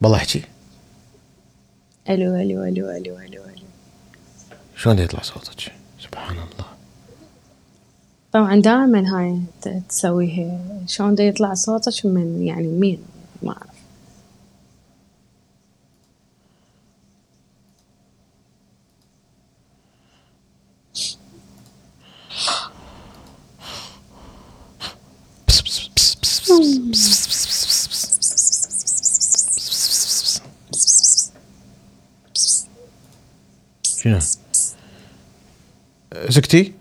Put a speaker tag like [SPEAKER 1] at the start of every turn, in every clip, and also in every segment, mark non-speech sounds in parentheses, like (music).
[SPEAKER 1] بالله احكي
[SPEAKER 2] ألو ألو ألو ألو ألو ألو.
[SPEAKER 1] شلون يطلع صوتك؟ سبحان الله.
[SPEAKER 2] طبعا دائما هاي تسويها شلون يطلع صوتك من يعني مين؟ ما اعرف
[SPEAKER 1] سكتي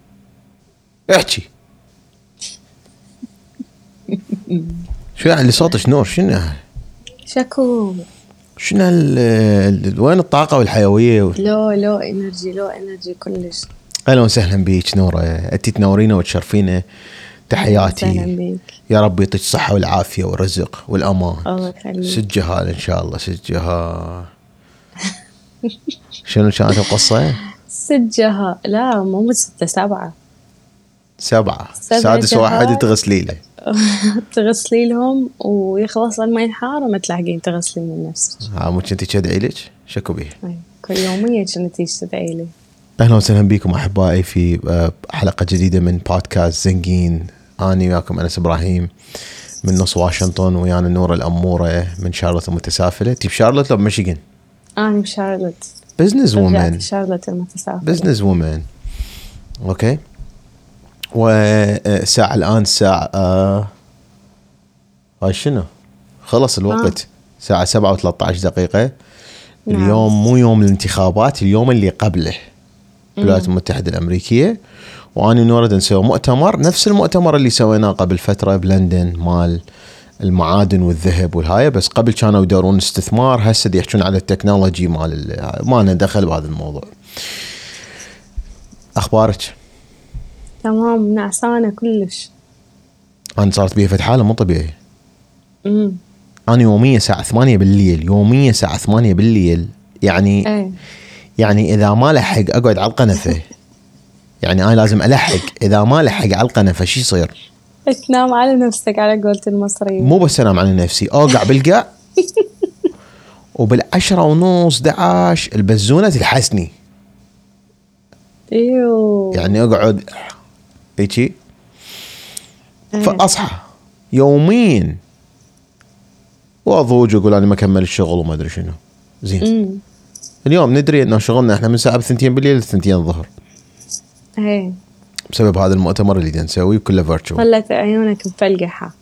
[SPEAKER 1] احكي. شو يعني صوتك نور؟ شنو
[SPEAKER 2] شكو.
[SPEAKER 1] شنو وين الطاقة والحيوية
[SPEAKER 2] لو low energy low energy كلش.
[SPEAKER 1] أهلا وسهلا بيك نورة. انت تنورينا وتشرفينا.
[SPEAKER 2] أهلا
[SPEAKER 1] تحياتي
[SPEAKER 2] بيك.
[SPEAKER 1] يا رب يعطيك الصحة والعافية والرزق والأمان.
[SPEAKER 2] الله يخليك.
[SPEAKER 1] سجها إن شاء الله سجها (laughs) شنو كانت القصة؟
[SPEAKER 2] سجها. لا مو من ستة سبعة.
[SPEAKER 1] سبعة.
[SPEAKER 2] سبع
[SPEAKER 1] سادس. واحد تغسلي له (laughs)
[SPEAKER 2] تغسلي لهم ويخلص الماء الحار وما تلحقين تغسلين من نفسك.
[SPEAKER 1] ها مو كنتي تدعي لك؟ شكو بيه.
[SPEAKER 2] أي، كل يومية كنت تيجي تدعي لي.
[SPEAKER 1] أهلا وسهلا بكم أحبائي في آه، حلقة جديدة من بودكاست زنقين اني وياكم أنس إبراهيم من نص واشنطن ويانا نور الأمورة من شارلوت المتسافلة. تجيب شارلوت لو بميشيغان
[SPEAKER 2] أنا بشارلوت. business
[SPEAKER 1] woman
[SPEAKER 2] شارلوت المتسافرة
[SPEAKER 1] business woman okay والساعة الآن الساعة آه هاي شنو؟ خلص الوقت. الساعة سبعة وثلاثة عشر دقيقة.
[SPEAKER 2] نعم.
[SPEAKER 1] اليوم مو يوم الانتخابات اليوم اللي قبله. بالولايات المتحدة الأمريكية. وأنا ونورد نسوي مؤتمر نفس المؤتمر اللي سويناه قبل فترة بلندن مال المعادن والذهب والهاي بس قبل كانوا يدورون استثمار هسه دي يحجون على ال technology مال ال- ما لنا دخل بهذا الموضوع. أخبارك؟
[SPEAKER 2] تمام نعسانة كلش.
[SPEAKER 1] أنا صارت بي فد حاله مو طبيعي.
[SPEAKER 2] امم
[SPEAKER 1] أنا يوميا الساعة 8 بالليل يوميا الساعة 8 بالليل يعني
[SPEAKER 2] إيه.
[SPEAKER 1] يعني إذا ما لحق أقعد على القنفة. (laughs) يعني أنا لازم ألحق إذا ما لحق على القنفة شو يصير؟
[SPEAKER 2] تنام على نفسك على قولة المصريين.
[SPEAKER 1] مو بس أنام على نفسي أوقع بالقع (laughs) وبالعشرة ونص 11 البزونة تلحسني.
[SPEAKER 2] إيوه.
[SPEAKER 1] يعني أقعد هيجي.
[SPEAKER 2] إيه.
[SPEAKER 1] فأصحى يوميا وأضوج وأقول أنا ما اكمل الشغل وما أدري شنو. زين. اليوم ندري إنه شغلنا إحنا من الساعة 2 بالليل ل 2 الظهر.
[SPEAKER 2] إيه.
[SPEAKER 1] بسبب هذا المؤتمر اللي نسويه كله فيرتشوال
[SPEAKER 2] طلت عيونك مفلقحة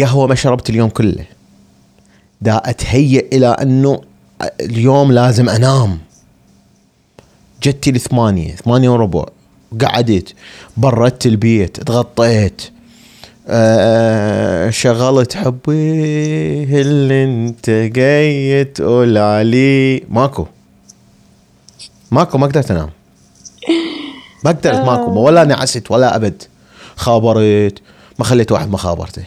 [SPEAKER 1] قهوة ما شربت اليوم كله. دا أتهيأ إلى أنه اليوم لازم أنام. جتي لثمانية ثمانية وربع. قعدت بردت البيت تغطيت. آه شغلت حبي اللي أنت جاي تقول عليه ماكو. ماكو ما قدرت أنام. ما قدرت ماكو ولا نعست ولا أبد. خابرت ما خليت واحد ما خابرته.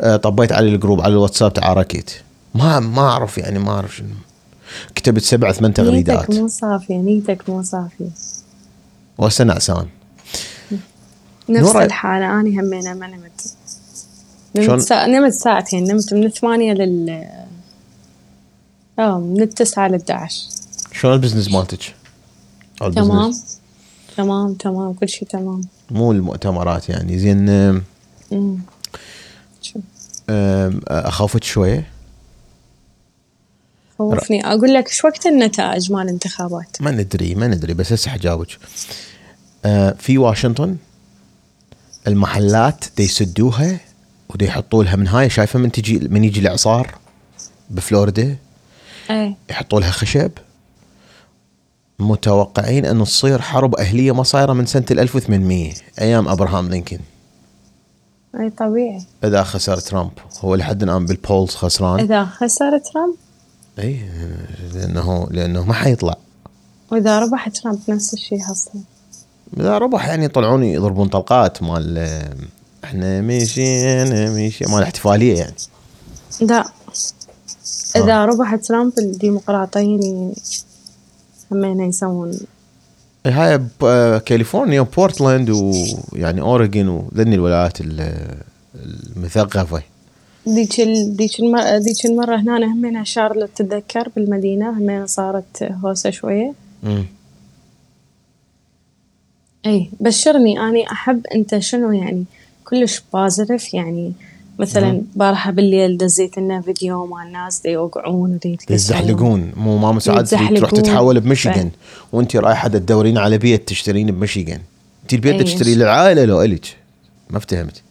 [SPEAKER 1] آه، طبيت على ال group على الواتساب تعاركت. ما ما أعرف يعني ما أعرف شنو. كتبت سبع ثمان تغريدات.
[SPEAKER 2] نيتك مو صافية نيتك مو صافية.
[SPEAKER 1] وهسه نعسان.
[SPEAKER 2] نفس
[SPEAKER 1] نورا-
[SPEAKER 2] الحالة أنا همينة ما نمت؟ نمت, سا... نمت ساعتين نمت من الثمانية لل آه من التسعة للدعش
[SPEAKER 1] شلون البزنس مالتك؟
[SPEAKER 2] تمام. تمام تمام كل شيء تمام.
[SPEAKER 1] مو المؤتمرات يعني. زين اخافك شوية؟
[SPEAKER 2] خوفني. أقول لك شو وقت النتائج مال الانتخابات
[SPEAKER 1] ما ندري ما ندري بس هسه حجاوبك آه، في واشنطن المحلات دي يسدوها ودي يحطوا لها من هاي شايفة من تجي من يجي الإعصار بفلوريدا؟
[SPEAKER 2] إيه.
[SPEAKER 1] يحطوا لها خشب؟ متوقعين انه تصير حرب أهلية ما صايرة من سنة ال 1800 أيام أبراهام لينكولن
[SPEAKER 2] أي طبيعي.
[SPEAKER 1] إذا خسر ترامب هو لحد الآن بال polls خسران.
[SPEAKER 2] إذا خسر ترامب؟
[SPEAKER 1] اي لأنه لأنه ما حيطلع.
[SPEAKER 2] وإذا ربح ترامب نفس الشيء حصل
[SPEAKER 1] إذا ربح يعني يطلعون يضربون طلقات مال آه، إحنا مشينا مشي مال احتفالية يعني.
[SPEAKER 2] لا. إذا ربح ترامب الديمقراطيين همينة يسوون
[SPEAKER 1] هاي آه، كاليفورنيا وبورتلاند ويعني اوريجن وذني الولايات ال- المثقفة
[SPEAKER 2] ذيك. ذيك المرة ذيك المرة هنا همينها شارلوت تتذكر بالمدينة همينها صارت هوسة شوية
[SPEAKER 1] مم.
[SPEAKER 2] اي بشرني أني أحب أنت شنو يعني كلش positive يعني مثلا بارحة بالليل دزيت لنا فيديو مال ناس دي يوقعون ودي.
[SPEAKER 1] يزحلقون مو ماما سعاد تروح
[SPEAKER 2] يتزحلقون.
[SPEAKER 1] تتحول بميشيغان. وانت رايحه تدورين على بيت تشترين بميشيغان. انت البيت تشتري للعائلة لو إلك. ما افتهمت.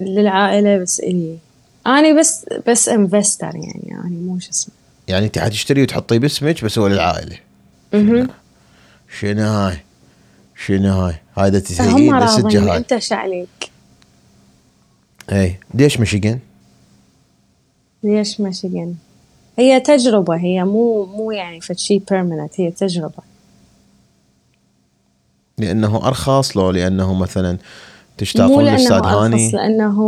[SPEAKER 2] للعائلة بس إلي. اني بس بس investor يعني اني مو شو اسمه
[SPEAKER 1] يعني أنت حتشتري وتحطيه باسمك بس هو
[SPEAKER 2] للعائلة.
[SPEAKER 1] شنو؟ هاي؟ شنو هاي؟ تسهيل
[SPEAKER 2] راضين.
[SPEAKER 1] للسجه هاي
[SPEAKER 2] أنت إيش عليك
[SPEAKER 1] اي ليش ميشيغان؟
[SPEAKER 2] ليش ميشيغان؟ هي تجربة هي مو مو يعني فشي permanent هي تجربة.
[SPEAKER 1] لأنه أرخص لو لأنه مثلا تشتاقون
[SPEAKER 2] لأنه أرخص
[SPEAKER 1] هاني
[SPEAKER 2] لأنه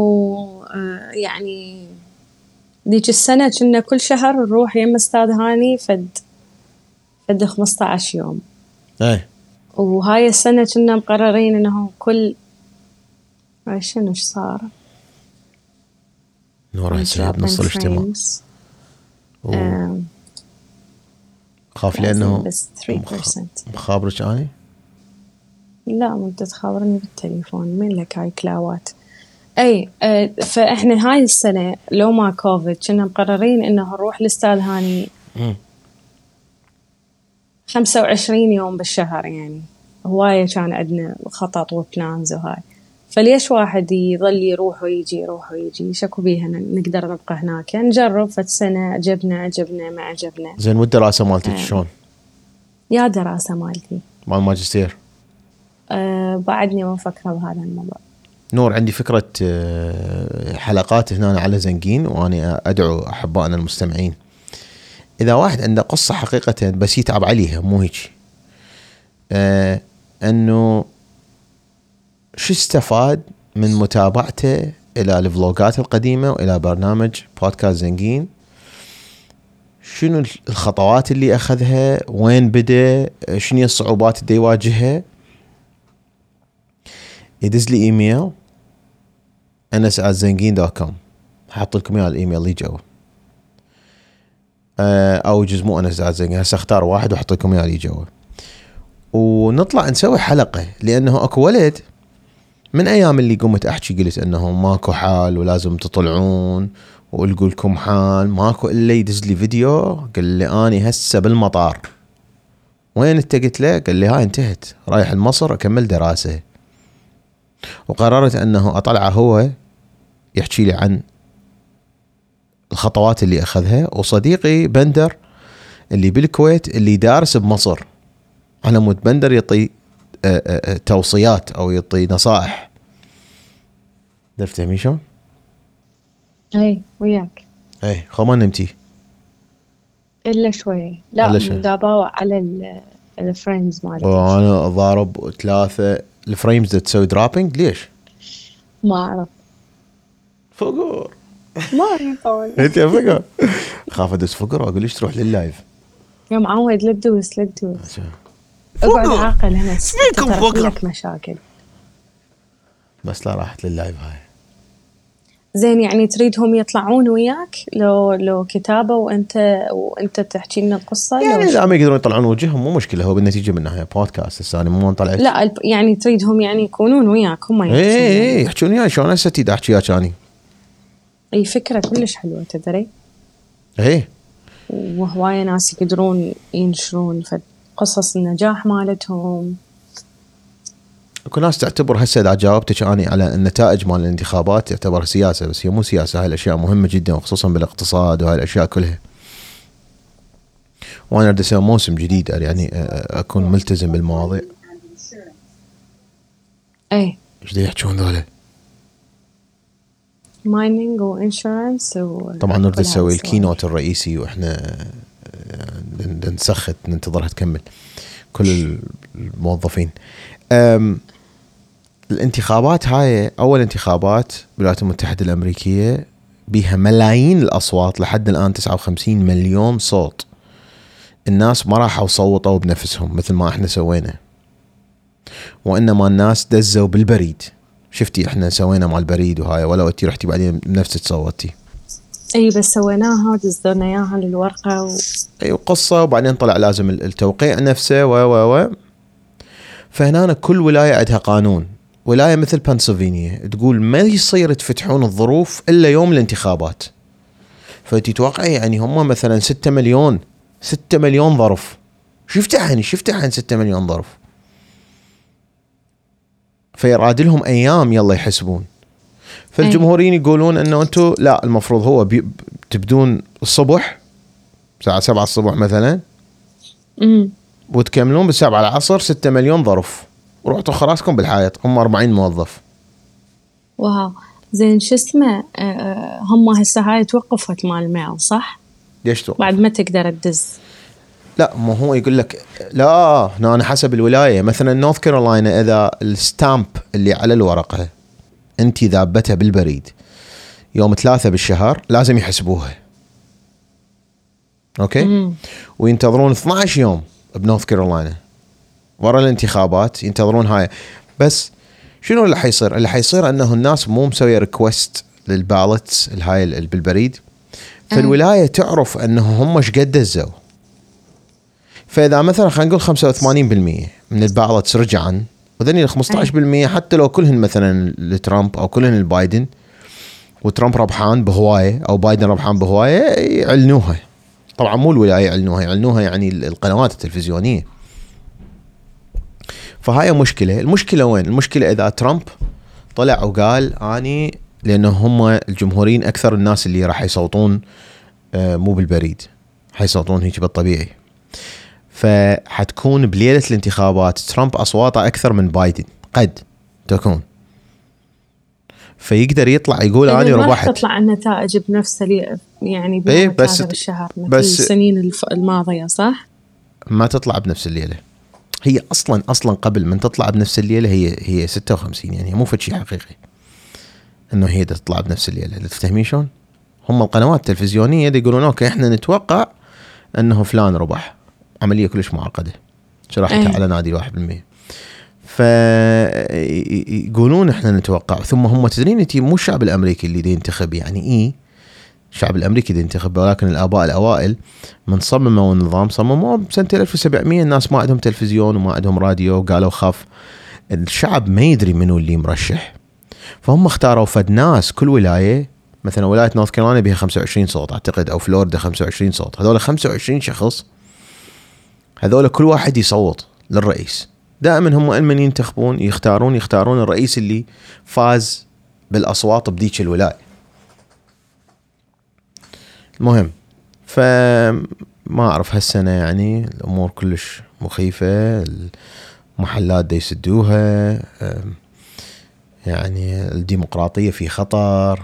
[SPEAKER 2] آه، يعني ذيك السنة كنا كل شهر نروح يم أستاذ هاني فد فد 15 يوم.
[SPEAKER 1] اي
[SPEAKER 2] وهاي السنة كنا مقررين إنه كل شنو إيش صار؟
[SPEAKER 1] نور هسه بنص الاجتماع.
[SPEAKER 2] آم،
[SPEAKER 1] خاف لأنه
[SPEAKER 2] بس 3%
[SPEAKER 1] مخابرك اني
[SPEAKER 2] لا مو تخابرني بالتليفون. من لك هاي كلاوات؟ إي آه، فإحنا هاي السنة لو ما كوفيد كنا مقررين إنه نروح لاستاذ هاني.
[SPEAKER 1] مم.
[SPEAKER 2] 25 يوم بالشهر يعني. هواية كان عندنا خطط و plans وهاي. فليش واحد يظل يروح ويجي يروح ويجي؟ شكو بيها نقدر نبقى هناك؟ يعني نجرب فد سنة عجبنا عجبنا ما عجبنا
[SPEAKER 1] زين والدراسه مالتك
[SPEAKER 2] آه.
[SPEAKER 1] شلون؟
[SPEAKER 2] يا دراسة مالتي.
[SPEAKER 1] مال الماجستير
[SPEAKER 2] أه بعدني ما مفكرة بهذا الموضوع؟
[SPEAKER 1] نور عندي فكرة آه، حلقات هنا على زنقين وأنا أدعو أحبائنا المستمعين. إذا واحد عنده قصة حقيقة بس يتعب عليها مو هيك؟ آه، أنه شو استفاد من متابعته إلى الفلوجات القديمة وإلى برنامج بودكاست زنقين شنو الخطوات اللي أخذها؟ وين بدأ؟ شنو الصعوبات اللي يواجهها؟ يدز لي إيميل أنس زنقين dot com حاط لكم إياه الإيميل اللي جوا آه، أو جزء مو أنس زنقين هسه أختار واحد وأحط لكم إياه اللي جوا ونطلع نسوي حلقة لأنه أكو ولد من أيام اللي قمت أحكي قلت انه ماكو حال ولازم تطلعون وألقوا لكم حال ماكو إلا يدز لي فيديو قال لي أني هسه بالمطار. وين أنت؟ قلت له قال لي هاي انتهت. رايح لمصر أكمل دراسة. وقررت أنه أطلعه هو يحكي لي عن الخطوات اللي أخذها. وصديقي بندر اللي بالكويت اللي دارس بمصر. على مود بندر يعطي توصيات أو يعطي نصائح. تفتهمي شلون؟
[SPEAKER 2] اي وياك.
[SPEAKER 1] اي خو ما نمتي.
[SPEAKER 2] إلا شوي. لا. مدابا على ال- الفريندز مالتي
[SPEAKER 1] وأنا ضارب ثلاثة الفريمز تسوي درابينج ليش؟
[SPEAKER 2] ما أعرف.
[SPEAKER 1] فقر.
[SPEAKER 2] ما يطول
[SPEAKER 1] أنت فقر. خاف أدس فقر وأقول ليش تروح لللايف
[SPEAKER 2] يا معود لا تدوس لا تدوس اقعد عاقل هنا.
[SPEAKER 1] فيكم
[SPEAKER 2] مشاكل.
[SPEAKER 1] بس لا راحت لل live هاي.
[SPEAKER 2] زين يعني تريدهم يطلعون وياك؟ لو لو كتابة وانت وانت تحكي لنا القصة
[SPEAKER 1] يعني اذا ما يقدرون يطلعون وجههم مو مشكلة. هو بالنتيجة من ناحية بودكاست هسه أنا مو طلعت.
[SPEAKER 2] لا يعني تريدهم يعني يكونون وياك هم
[SPEAKER 1] اي
[SPEAKER 2] يحكون
[SPEAKER 1] اي اي يحجون وياي. شلون هسه تي أحكي وياك اني
[SPEAKER 2] أي فكرة كلش حلوة تدري؟
[SPEAKER 1] اي
[SPEAKER 2] وهواية ناس يقدرون ينشرون فد- قصص النجاح مالتهم.
[SPEAKER 1] أكو ناس تعتبر هسه إذا جاوبتك اني على النتائج مال الانتخابات تعتبر سياسة بس هي مو سياسة هاي الأشياء مهمة جدا وخصوصا بالاقتصاد وهاي الأشياء كلها. وأنا أريد أسوي موسم جديد يعني أكون ملتزم بالمواضيع.
[SPEAKER 2] اي
[SPEAKER 1] إيش يحجون ذولا؟
[SPEAKER 2] mining و insurance
[SPEAKER 1] طبعا نريد نسوي.
[SPEAKER 2] ال
[SPEAKER 1] keynote الرئيسي وإحنا نسخت ننتظرها تكمل. كل الموظفين. الانتخابات هاي أول انتخابات بالولايات المتحدة الأمريكية بها ملايين الأصوات لحد الآن 59 مليون صوت. الناس ما راحوا صوتوا بنفسهم مثل ما إحنا سوينا. وإنما الناس دزوا بالبريد. شفتي إحنا سوينا مع البريد وهاي ولا أنتي رحتي بعدين بنفسك صوتي.
[SPEAKER 2] أي بس سويناها ودزلنا اياها للورقه و...
[SPEAKER 1] اي قصة وبعدين طلع لازم التوقيع نفسه و و و. فهنا كل ولاية عندها قانون. ولاية مثل بنسلفانيا تقول ما يصير تفتحون الظروف إلا يوم الانتخابات. فتتوقعي يعني هم مثلا 6 مليون 6 مليون ظرف. شفتها يعني شفتها عن 6 مليون ظرف. فيراد لهم أيام يلا يحسبون. فالجمهوريين يقولون إنه أنتم لا المفروض هو بي تبدون الصبح الساعة 7 الصبح مثلا.
[SPEAKER 2] امم
[SPEAKER 1] وتكملون بالسبعة العصر 6 مليون ظرف. ورحتوا خراسكم بالحائط هم 40 موظف.
[SPEAKER 2] واو. زين شو اسمه؟ آه، آه، هم هسه هاي توقفت مال ال mail صح؟
[SPEAKER 1] ليش توقف؟
[SPEAKER 2] بعد ما تقدر تدز.
[SPEAKER 1] لا ما هو يقول لك لا هنا أنا حسب الولاية. مثلا نورث كارولاينا إذا ال stamp اللي على الورقة أنت ذابتها بالبريد. يوم ثلاثة بالشهر لازم يحسبوها. أوكي؟
[SPEAKER 2] مم.
[SPEAKER 1] وينتظرون 12 يوم بنورث كارولاينا ورا الانتخابات ينتظرون هاي. بس شنو اللي حيصير؟ اللي حيصير أنه الناس مو مسوية request لل ballots الهاي بالبريد. فالولايه تعرف أنه هم إيش قد دزوا فإذا مثلا خلينا نقول 85% من البالتس رجعن وذني ال 15% حتى لو كلهن مثلا لترامب أو كلهن لبايدن وترامب ربحان بهواية أو بايدن ربحان بهواية يعلنوها. طبعا مو الولاية يعلنوها يعلنوها يعني القنوات التلفزيونية. فهاي مشكلة. المشكلة وين؟ المشكلة إذا ترامب طلع وقال أني لأنه هم الجمهوريين أكثر الناس اللي راح يصوتون آه، مو بالبريد. حيصوتون هيك بالطبيعي. فحتكون بليلة الانتخابات. ترامب أصواته أكثر من بايدن. قد تكون. فيقدر يطلع يقول أنا
[SPEAKER 2] إذا ما
[SPEAKER 1] ربحت
[SPEAKER 2] تطلع النتائج بنفس يعني بنفس
[SPEAKER 1] بس-
[SPEAKER 2] مثل
[SPEAKER 1] بس-
[SPEAKER 2] السنين الماضية صح؟
[SPEAKER 1] ما تطلع بنفس الليلة. هي أصلا أصلا قبل من تطلع بنفس الليلة هي هي 56 يعني مو فد شيء حقيقي. إنه هي تطلع بنفس الليلة. تفتهمين شلون؟ هم القنوات التلفزيونية يقولون أوكي إحنا نتوقع إنه فلان ربح. عملية كلش معقدة. شرحتها
[SPEAKER 2] أي.
[SPEAKER 1] على نادي 1% ف يقولون إحنا نتوقع ثم هم تدرين انت مو الشعب الأمريكي اللي ينتخب يعني إيه؟ الشعب الأمريكي دي ينتخب ولكن الآباء الأوائل من صمموا النظام صمموه بسنة 1700 الناس ما عندهم تلفزيون وما عندهم راديو وقالوا خاف. الشعب ما يدري منو اللي مرشح. فهم اختاروا فد ناس كل ولاية مثلا ولاية نورث كارولاينا بها 25 صوت أعتقد أو فلوريدا 25 صوت. هذول 25 شخص هذول كل واحد يصوت للرئيس. دائما هم من ينتخبون؟ يختارون يختارون الرئيس اللي فاز بالأصوات بذيك الولاية. المهم فما أعرف هالسنة يعني الأمور كلش مخيفة المحلات دا يسدوها يعني الديمقراطية في خطر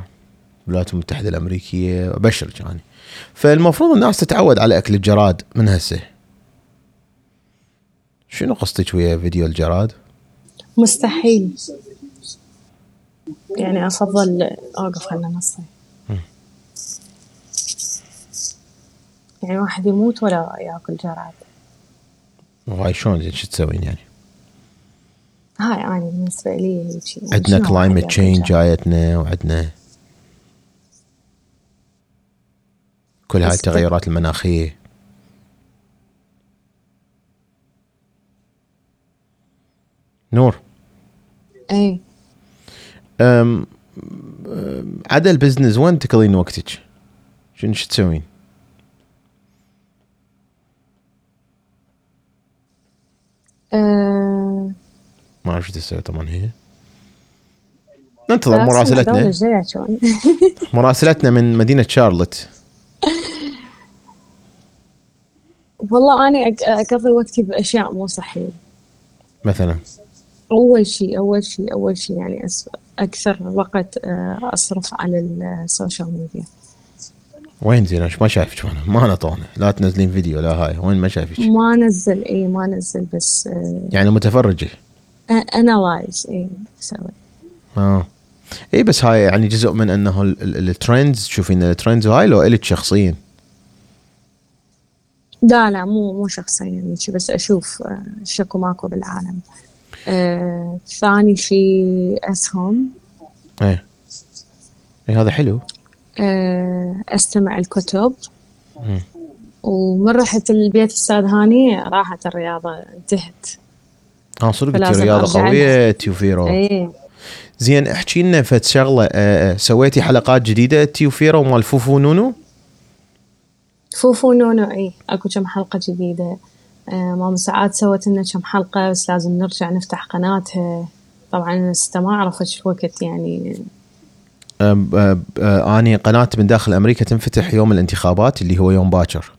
[SPEAKER 1] الولايات المتحدة الأمريكية أبشرك يعني. فالمفروض الناس تتعود على أكل الجراد من هسه. شنو قصتك ويا فيديو الجراد؟
[SPEAKER 2] مستحيل يعني أفضل أوقف خلنا نصي يعني واحد يموت ولا يأكل جراد
[SPEAKER 1] وهاي شلون شو تسوين يعني؟
[SPEAKER 2] هاي أنا بالنسبة لي
[SPEAKER 1] عندنا climate
[SPEAKER 2] change؟
[SPEAKER 1] جايتنا وعندنا كل هاي التغيرات المناخية نور.
[SPEAKER 2] اي
[SPEAKER 1] أم عدا البزنس وين تقضين وقتك؟ شنو شو تسوين؟
[SPEAKER 2] أه.
[SPEAKER 1] ما أعرف شو تسوي طبعا هي. ننتظر مراسلتنا. (laughs) مراسلتنا من مدينة شارلوت.
[SPEAKER 2] والله أنا أقضي وقتي بأشياء مو صحية.
[SPEAKER 1] مثلا.
[SPEAKER 2] أول شيء أول شيء أول شيء يعني أس- أكثر وقت آه، أصرف على ال social media.
[SPEAKER 1] وين زين ما شايفك وأنا ما نطونا لا تنزلين فيديو لا هاي. وين ما شايفك؟
[SPEAKER 2] ما نزل اي ما نزل بس آه،
[SPEAKER 1] يعني متفرجة؟
[SPEAKER 2] analyze اي أسوي
[SPEAKER 1] آه. اي بس هاي يعني جزء من إنه ال- ال- ال trends تشوفين ال trends هاي لو إلك شخصيا.
[SPEAKER 2] لا لا مو مو شخصيا بس أشوف آه، شكو ماكو بالعالم. ثاني شيء اسهم
[SPEAKER 1] إيه. إيه هذا حلو.
[SPEAKER 2] آه، أستمع الكتب.
[SPEAKER 1] مم.
[SPEAKER 2] ومن رحت البيت أستاذ هاني راحت الرياضة انتهت.
[SPEAKER 1] آه صدق
[SPEAKER 2] أرجع
[SPEAKER 1] قوية تيوفيرو.
[SPEAKER 2] إيه.
[SPEAKER 1] زين احكي لنا فد شغلة آه، آه، سويتي حلقات جديدة تيوفيرو مال فوفو نونو؟
[SPEAKER 2] فوفو نونو اي أكو كم حلقة جديدة. آه، ماما ساعات سوت لنا كم حلقة بس لازم نرجع نفتح قناتها. طبعا لسه ما أعرف إيش وقت يعني.
[SPEAKER 1] آه، آه، آني قناة من داخل أمريكا تنفتح يوم الانتخابات اللي هو يوم باكر.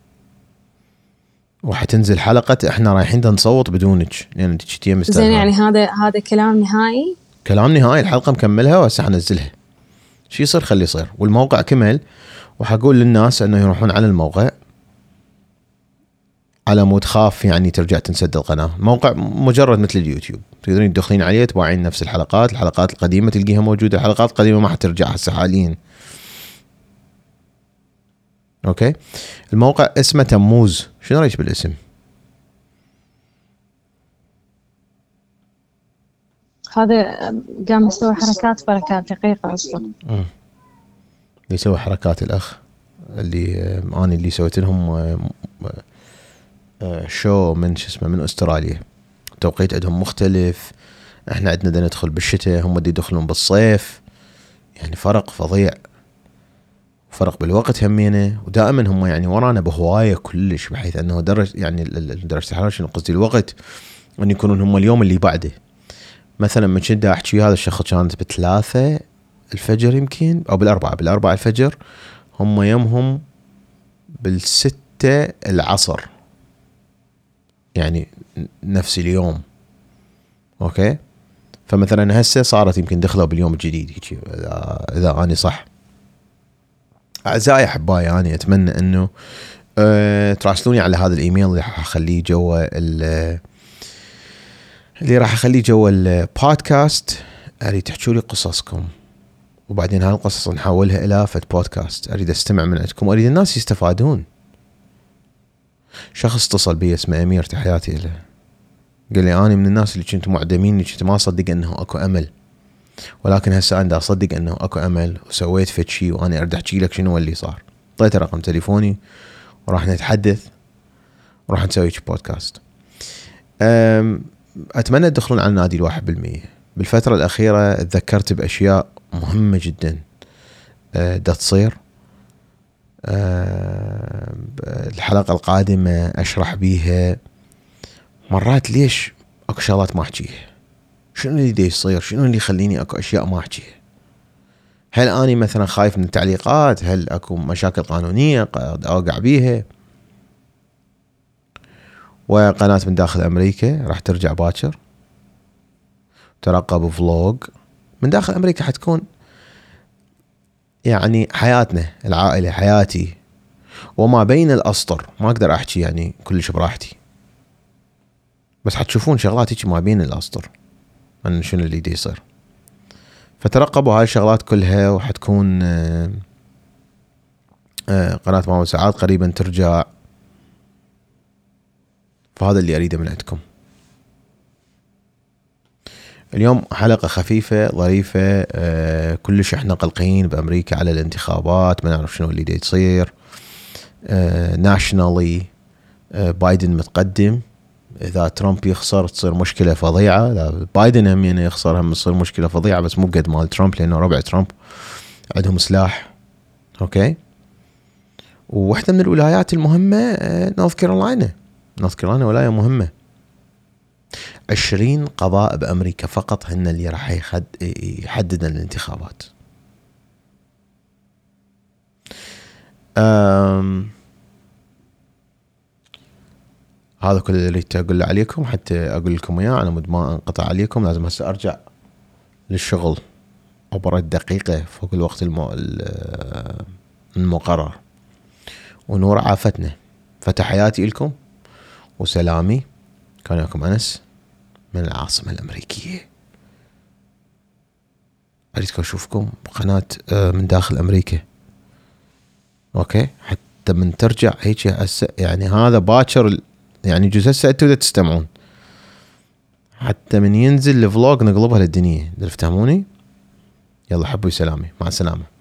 [SPEAKER 1] وحتنزل حلقة إحنا رايحين نصوت بدونك لأن انت كنتي
[SPEAKER 2] زين. يعني هذا. هذا كلام نهائي؟
[SPEAKER 1] كلام نهائي الحلقة مكملها وهسه حنزلها شو يصير خلي يصير. والموقع كمل وحقول للناس إنه يروحون على الموقع. على مود خاف يعني ترجع تنسد القناة. موقع مجرد مثل اليوتيوب. تقدرين تدخلين عليه تباوعين نفس الحلقات الحلقات القديمة تلقيها موجودة الحلقات القديمة ما حترجع هسه حاليا أوكي؟ الموقع اسمه تموز. شنو رأيك بالاسم؟
[SPEAKER 2] هذا قام يسوي حركات بركات دقيقة أصلا.
[SPEAKER 1] اللي يسوي حركات الأخ اللي آه، أنا اللي سويت لهم آه، شو من شو اسمه من أستراليا. توقيت عندهم مختلف. إحنا عندنا بدنا ندخل بالشتاء هم بدي يدخلون بالصيف. يعني فرق فظيع. فرق بالوقت همينة. ودائما هم يعني ورانا بهواية كلش بحيث إنه درج يعني درجة الحرارة شنو قصدي؟ الوقت إن يكونون هم اليوم اللي بعده. مثلا من كنت أحكي هذا الشخص؟ كانت بثلاثة الفجر يمكن أو بالأربعة بالأربعة الفجر. هم يمهم بالستة العصر. يعني نفس اليوم. أوكي؟ فمثلا هسه صارت يمكن دخلوا باليوم الجديد هيك إذا أني صح. أعزائي أحبائي أني أتمنى إنه أه تراسلوني على هذا الإيميل اللي راح أخليه جوا ال- اللي راح أخليه جوا البودكاست أريد تحكوا لي قصصكم. وبعدين هاي القصص نحولها إلى فد بودكاست. أريد أستمع من عندكم وأريد الناس يستفادون. شخص اتصل بي اسمه امير تحياتي له قال لي أنا من الناس اللي كنت معدمين اللي كنت ما أصدق إنه أكو أمل. ولكن هسه دا أصدق إنه أكو أمل وسويت فد شيء وأنا اريد احكي لك شنو اللي صار؟ اعطيته رقم تليفوني وراح نتحدث وراح نسوي بودكاست. أتمنى تدخلون على النادي الواحد بالمية. بالفترة الأخيرة تذكرت بأشياء مهمة جدا. أه، دا تصير. ب- الحلقة القادمة أشرح بيها مرات ليش أكو شغلات ما أحكيها شنو اللي يصير؟ شنو اللي يخليني أكو أشياء ما أحكيها هل أني مثلا خايف من التعليقات؟ هل أكو مشاكل قانونية قاعد أوقع بيها؟ وقناة من داخل أمريكا راح ترجع باكر. ترقبوا فلوج. من داخل أمريكا حتكون يعني حياتنا العائلة حياتي. وما بين الأسطر ما أقدر أحكي يعني كلش براحتي. بس حتشوفون شغلات هيك ما بين الأسطر. عن شنو اللي دي يصير. فترقبوا هاي الشغلات كلها وحتكون آه، آه، قناة ماما سعاد قريبا ترجع. فهذا اللي أريده من عندكم. اليوم حلقة خفيفة ظريفة آه كلش إحنا قلقين بأمريكا على الانتخابات ما نعرف شنو اللي دي يصير آه ناشونالي آه بايدن متقدم. إذا ترامب يخسر تصير مشكلة فظيعة. لا بايدن هم يعني يخسر هم تصير مشكلة فظيعة بس مو بقد مال ترامب لأنه ربع ترامب عندهم سلاح. أوكي؟ وواحدة من الولايات المهمة آه نورث كارولاينا نورث كارولاينا ولاية مهمة. عشرين قضاء بأمريكا فقط هن اللي راح يحدد الانتخابات. أم هذا كل اللي اريد أقول عليكم حتى أقول لكم اياه على مود ما أنقطع عليكم لازم هسه أرجع للشغل. عبر الدقيقة فوق الوقت المو... ال- المقرر. ونور عافتنا. فتحياتي لكم وسلامي. كان وياكم أنس من العاصمة الأمريكية. اريدكم أشوفكم بقناة آه، من داخل أمريكا. أوكي؟ حتى من ترجع هيك هسه يعني هذا باكر يعني جزء هسه أنتم دا تستمعون. حتى من ينزل ال vlog نقلبها للدنيا. تفهموني يلا حبوا سلامي مع السلامة.